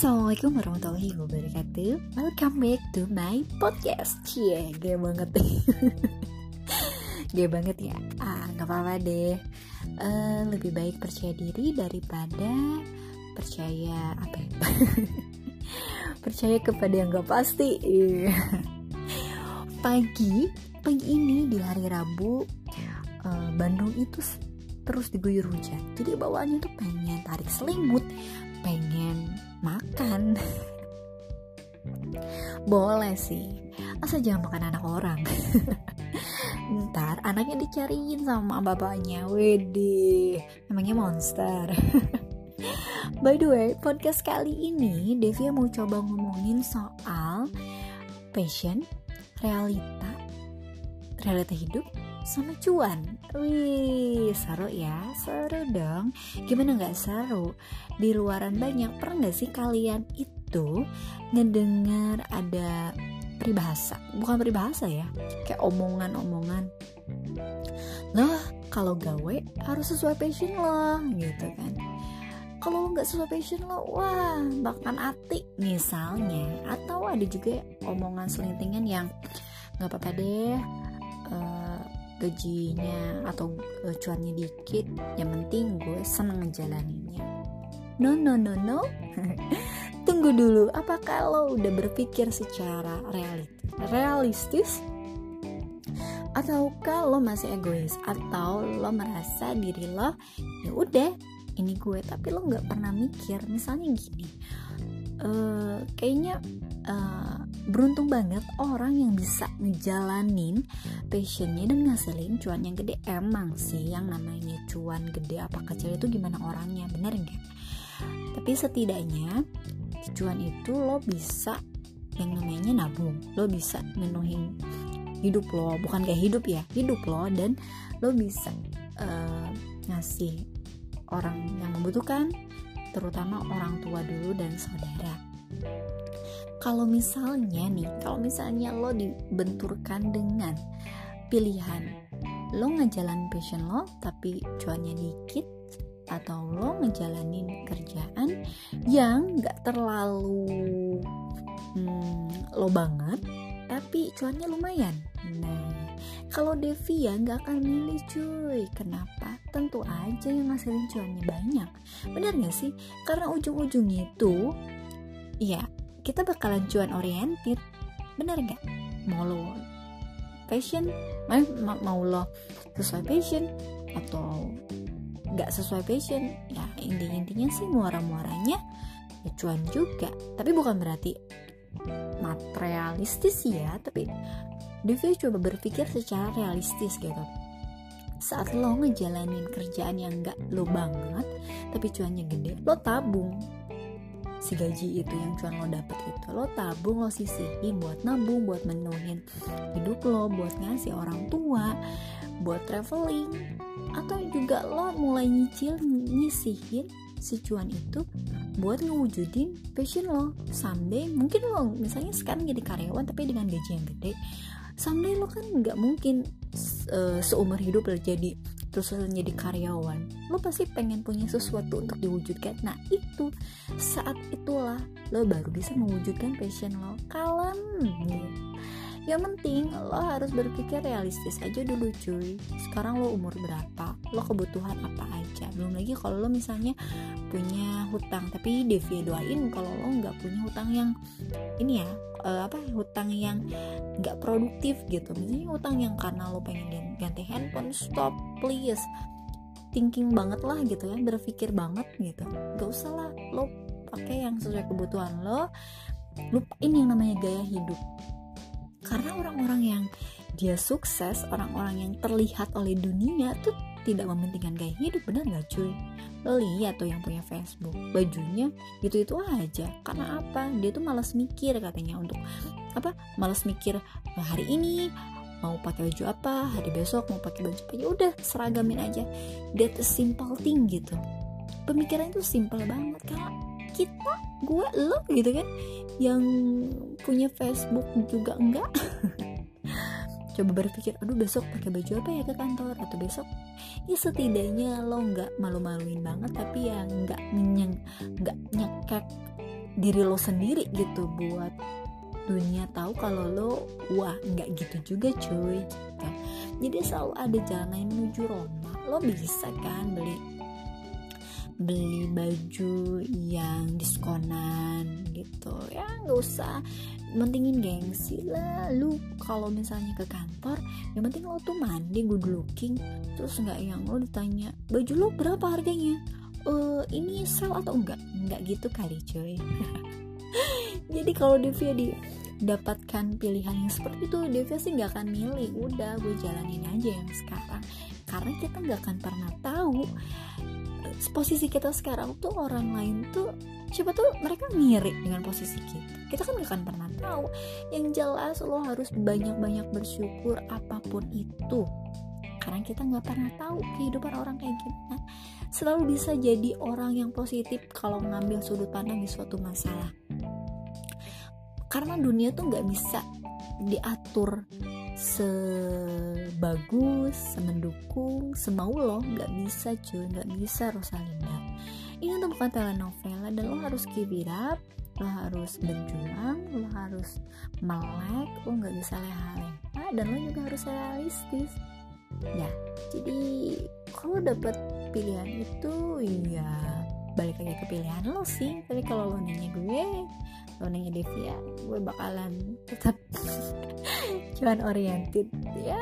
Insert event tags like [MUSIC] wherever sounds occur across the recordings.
Assalamualaikum warahmatullahi wabarakatuh. Welcome back to my podcast. Cie, yeah, banget. [LAUGHS] Gue banget ya? Ah, gak apa-apa deh. Uh, Lebih baik percaya diri daripada Percaya apa ya? [LAUGHS] Percaya kepada yang gak pasti. [LAUGHS] Pagi Pagi ini di hari Rabu uh, Bandung itu terus diguyur hujan. Jadi bawaannya tuh pengen tarik selimut pengen makan. Boleh sih asal jangan makan anak orang. [LAUGHS] Ntar anaknya dicariin sama bapaknya. Wede namanya monster. [LAUGHS] By the way, podcast kali ini Devi mau coba ngomongin soal passion, realita, realita hidup, sama cuan. Wih, seru ya, seru dong. Gimana nggak seru? Di luaran banyak, pernah nggak sih kalian itu ngedengar ada peribahasa? Bukan peribahasa ya, kayak omongan-omongan. Loh, kalau gawe harus sesuai passion lo, gitu kan kalau nggak sesuai passion lo wah bahkan atik misalnya atau ada juga omongan selintingan yang nggak apa-apa deh uh, gajinya atau uh, cuannya dikit yang penting gue seneng ngejalaninnya. No no no no. [LAUGHS] Tunggu dulu apakah lo udah berpikir secara realistis? Atau lo masih egois atau lo merasa diri lo ya udah ini gue tapi lo nggak pernah mikir misalnya gini uh, kayaknya uh, beruntung banget orang yang bisa ngejalanin passionnya dan ngasilin cuan yang gede. Emang sih yang namanya cuan gede apa kecil itu gimana orangnya bener nggak? Tapi setidaknya cuan itu lo bisa yang namanya nabung. Lo bisa menuhin hidup lo. Bukan kayak hidup ya hidup lo dan lo bisa uh, ngasih orang yang membutuhkan terutama orang tua dulu dan saudara kalau misalnya nih kalau misalnya lo dibenturkan dengan pilihan lo ngejalan passion lo tapi cuannya dikit atau lo ngejalanin kerjaan yang gak terlalu hmm, lo banget tapi cuannya lumayan. Nah kalau Devi ya nggak akan milih cuy. Kenapa? Tentu aja yang ngasilin cuannya banyak. Benar gak sih? Karena ujung-ujungnya itu ya kita bakalan cuan oriented. Bener gak mau lo passion mau, mau lo sesuai passion atau nggak sesuai passion ya intinya intinya sih muara muaranya ya cuan juga. Tapi bukan berarti materialistis ya tapi Devi coba berpikir secara realistis gitu. Saat lo ngejalanin kerjaan yang gak lo banget tapi cuannya gede lo tabung si gaji itu yang cuan lo dapet itu. Lo tabung lo sisihin buat nabung buat menuhin hidup lo buat ngasih orang tua buat traveling. Atau juga lo mulai nyicil nyisihin si cuan itu buat ngewujudin passion lo. Someday mungkin lo misalnya sekarang jadi karyawan tapi dengan gaji yang gede someday lo kan nggak mungkin uh, seumur hidup lo jadi terus jadi karyawan. Lo pasti pengen punya sesuatu untuk diwujudkan. Nah itu saat itulah lo baru bisa mewujudkan passion lo kalem. Yang penting lo harus berpikir realistis aja dulu cuy. Sekarang lo umur berapa? Lo kebutuhan apa aja? Belum lagi kalau lo misalnya punya hutang tapi Devi doain kalau lo nggak punya hutang yang ini ya uh, apa hutang yang nggak produktif gitu. Misalnya hutang yang karena lo pengen ganti handphone stop please. Thinking banget lah gitu ya berpikir banget gitu. Gak usah lah lo pakai yang sesuai kebutuhan lo. Lupain yang namanya gaya hidup. Karena orang-orang yang dia sukses orang-orang yang terlihat oleh dunia tuh tidak mementingkan gaya hidup benar gak cuy? Lo lihat tuh yang punya Facebook bajunya itu itu aja. Karena apa? Dia tuh malas mikir katanya untuk apa? Malas mikir oh, hari ini mau pakai baju apa? Hari besok mau pakai baju apa? Ya udah seragamin aja. That a simple thing gitu. Pemikiran itu simple banget kan kita gue lo gitu kan? Yang punya Facebook juga enggak? [LAUGHS] Coba berpikir aduh besok pakai baju apa ya ke kantor? Atau besok? Ya setidaknya lo nggak malu-maluin banget tapi ya nggak nyeng nggak nyekek diri lo sendiri gitu buat dunia tahu kalau lo wah nggak gitu juga cuy gitu. jadi selalu ada jalan menuju Roma. Lo bisa kan beli beli baju yang diskonan gitu. Ya nggak usah mentingin gengsi lah. Lu kalau misalnya ke kantor yang penting lo tuh mandi good looking. Terus nggak yang lo ditanya baju lo berapa harganya? Uh, ini sel atau enggak? Enggak gitu kali cuy. [LAUGHS] Jadi kalau di dapatkan pilihan yang seperti itu Devia sih nggak akan milih. Udah gue jalanin aja yang sekarang. Karena kita nggak akan pernah tahu eh, posisi kita sekarang tuh orang lain tuh siapa tuh mereka mirip dengan posisi kita. Kita kan gak akan pernah tahu. Yang jelas lo harus banyak-banyak bersyukur apa pun itu. Karena kita nggak pernah tahu kehidupan orang kayak gimana. Selalu bisa jadi orang yang positif kalau ngambil sudut pandang di suatu masalah karena dunia tuh nggak bisa diatur sebagus, semendukung, semau lo nggak bisa cuy, nggak bisa Rosalinda. Ini tuh bukan telenovela dan lo harus keep it up, lo harus berjuang, lo harus melek, lo nggak bisa leha-leha dan lo juga harus realistis. Ya, jadi kalau dapat pilihan itu ya balik lagi ke pilihan lo sih. Tapi kalau lo nanya gue, nanya Devia gue bakalan tetap [LAUGHS] cuan oriented. Ya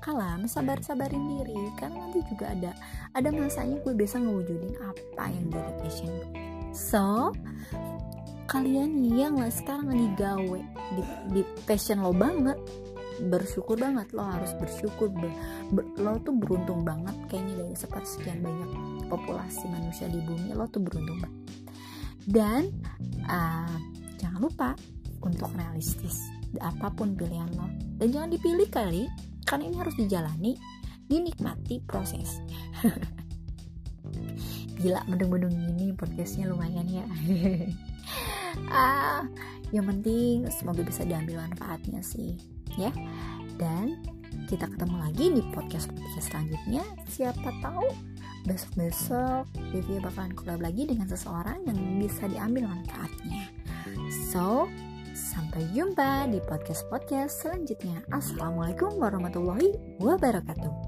kalem sabar sabarin diri. Karena nanti juga ada ada masanya gue bisa ngewujudin apa yang jadi passion so kalian yang lah sekarang lagi gawe di, di passion lo banget bersyukur banget. Lo harus bersyukur. Ber, ber, lo tuh beruntung banget. Kayaknya dari sepersekian banyak populasi manusia di bumi lo tuh beruntung banget. Dan uh, jangan lupa untuk realistis apa pun pilihan lo. Dan jangan dipilih kali karena ini harus dijalani dinikmati proses. [LAUGHS] Gila mendung-mendung ini podcastnya lumayan ya. [LAUGHS] Ah yang penting semoga bisa diambil manfaatnya sih ya. Dan kita ketemu lagi di podcast podcast selanjutnya. Siapa tahu besok-besok Vivi bakalan collab lagi dengan seseorang yang bisa diambil manfaatnya So, sampai jumpa di podcast-podcast selanjutnya. Assalamualaikum warahmatullahi wabarakatuh.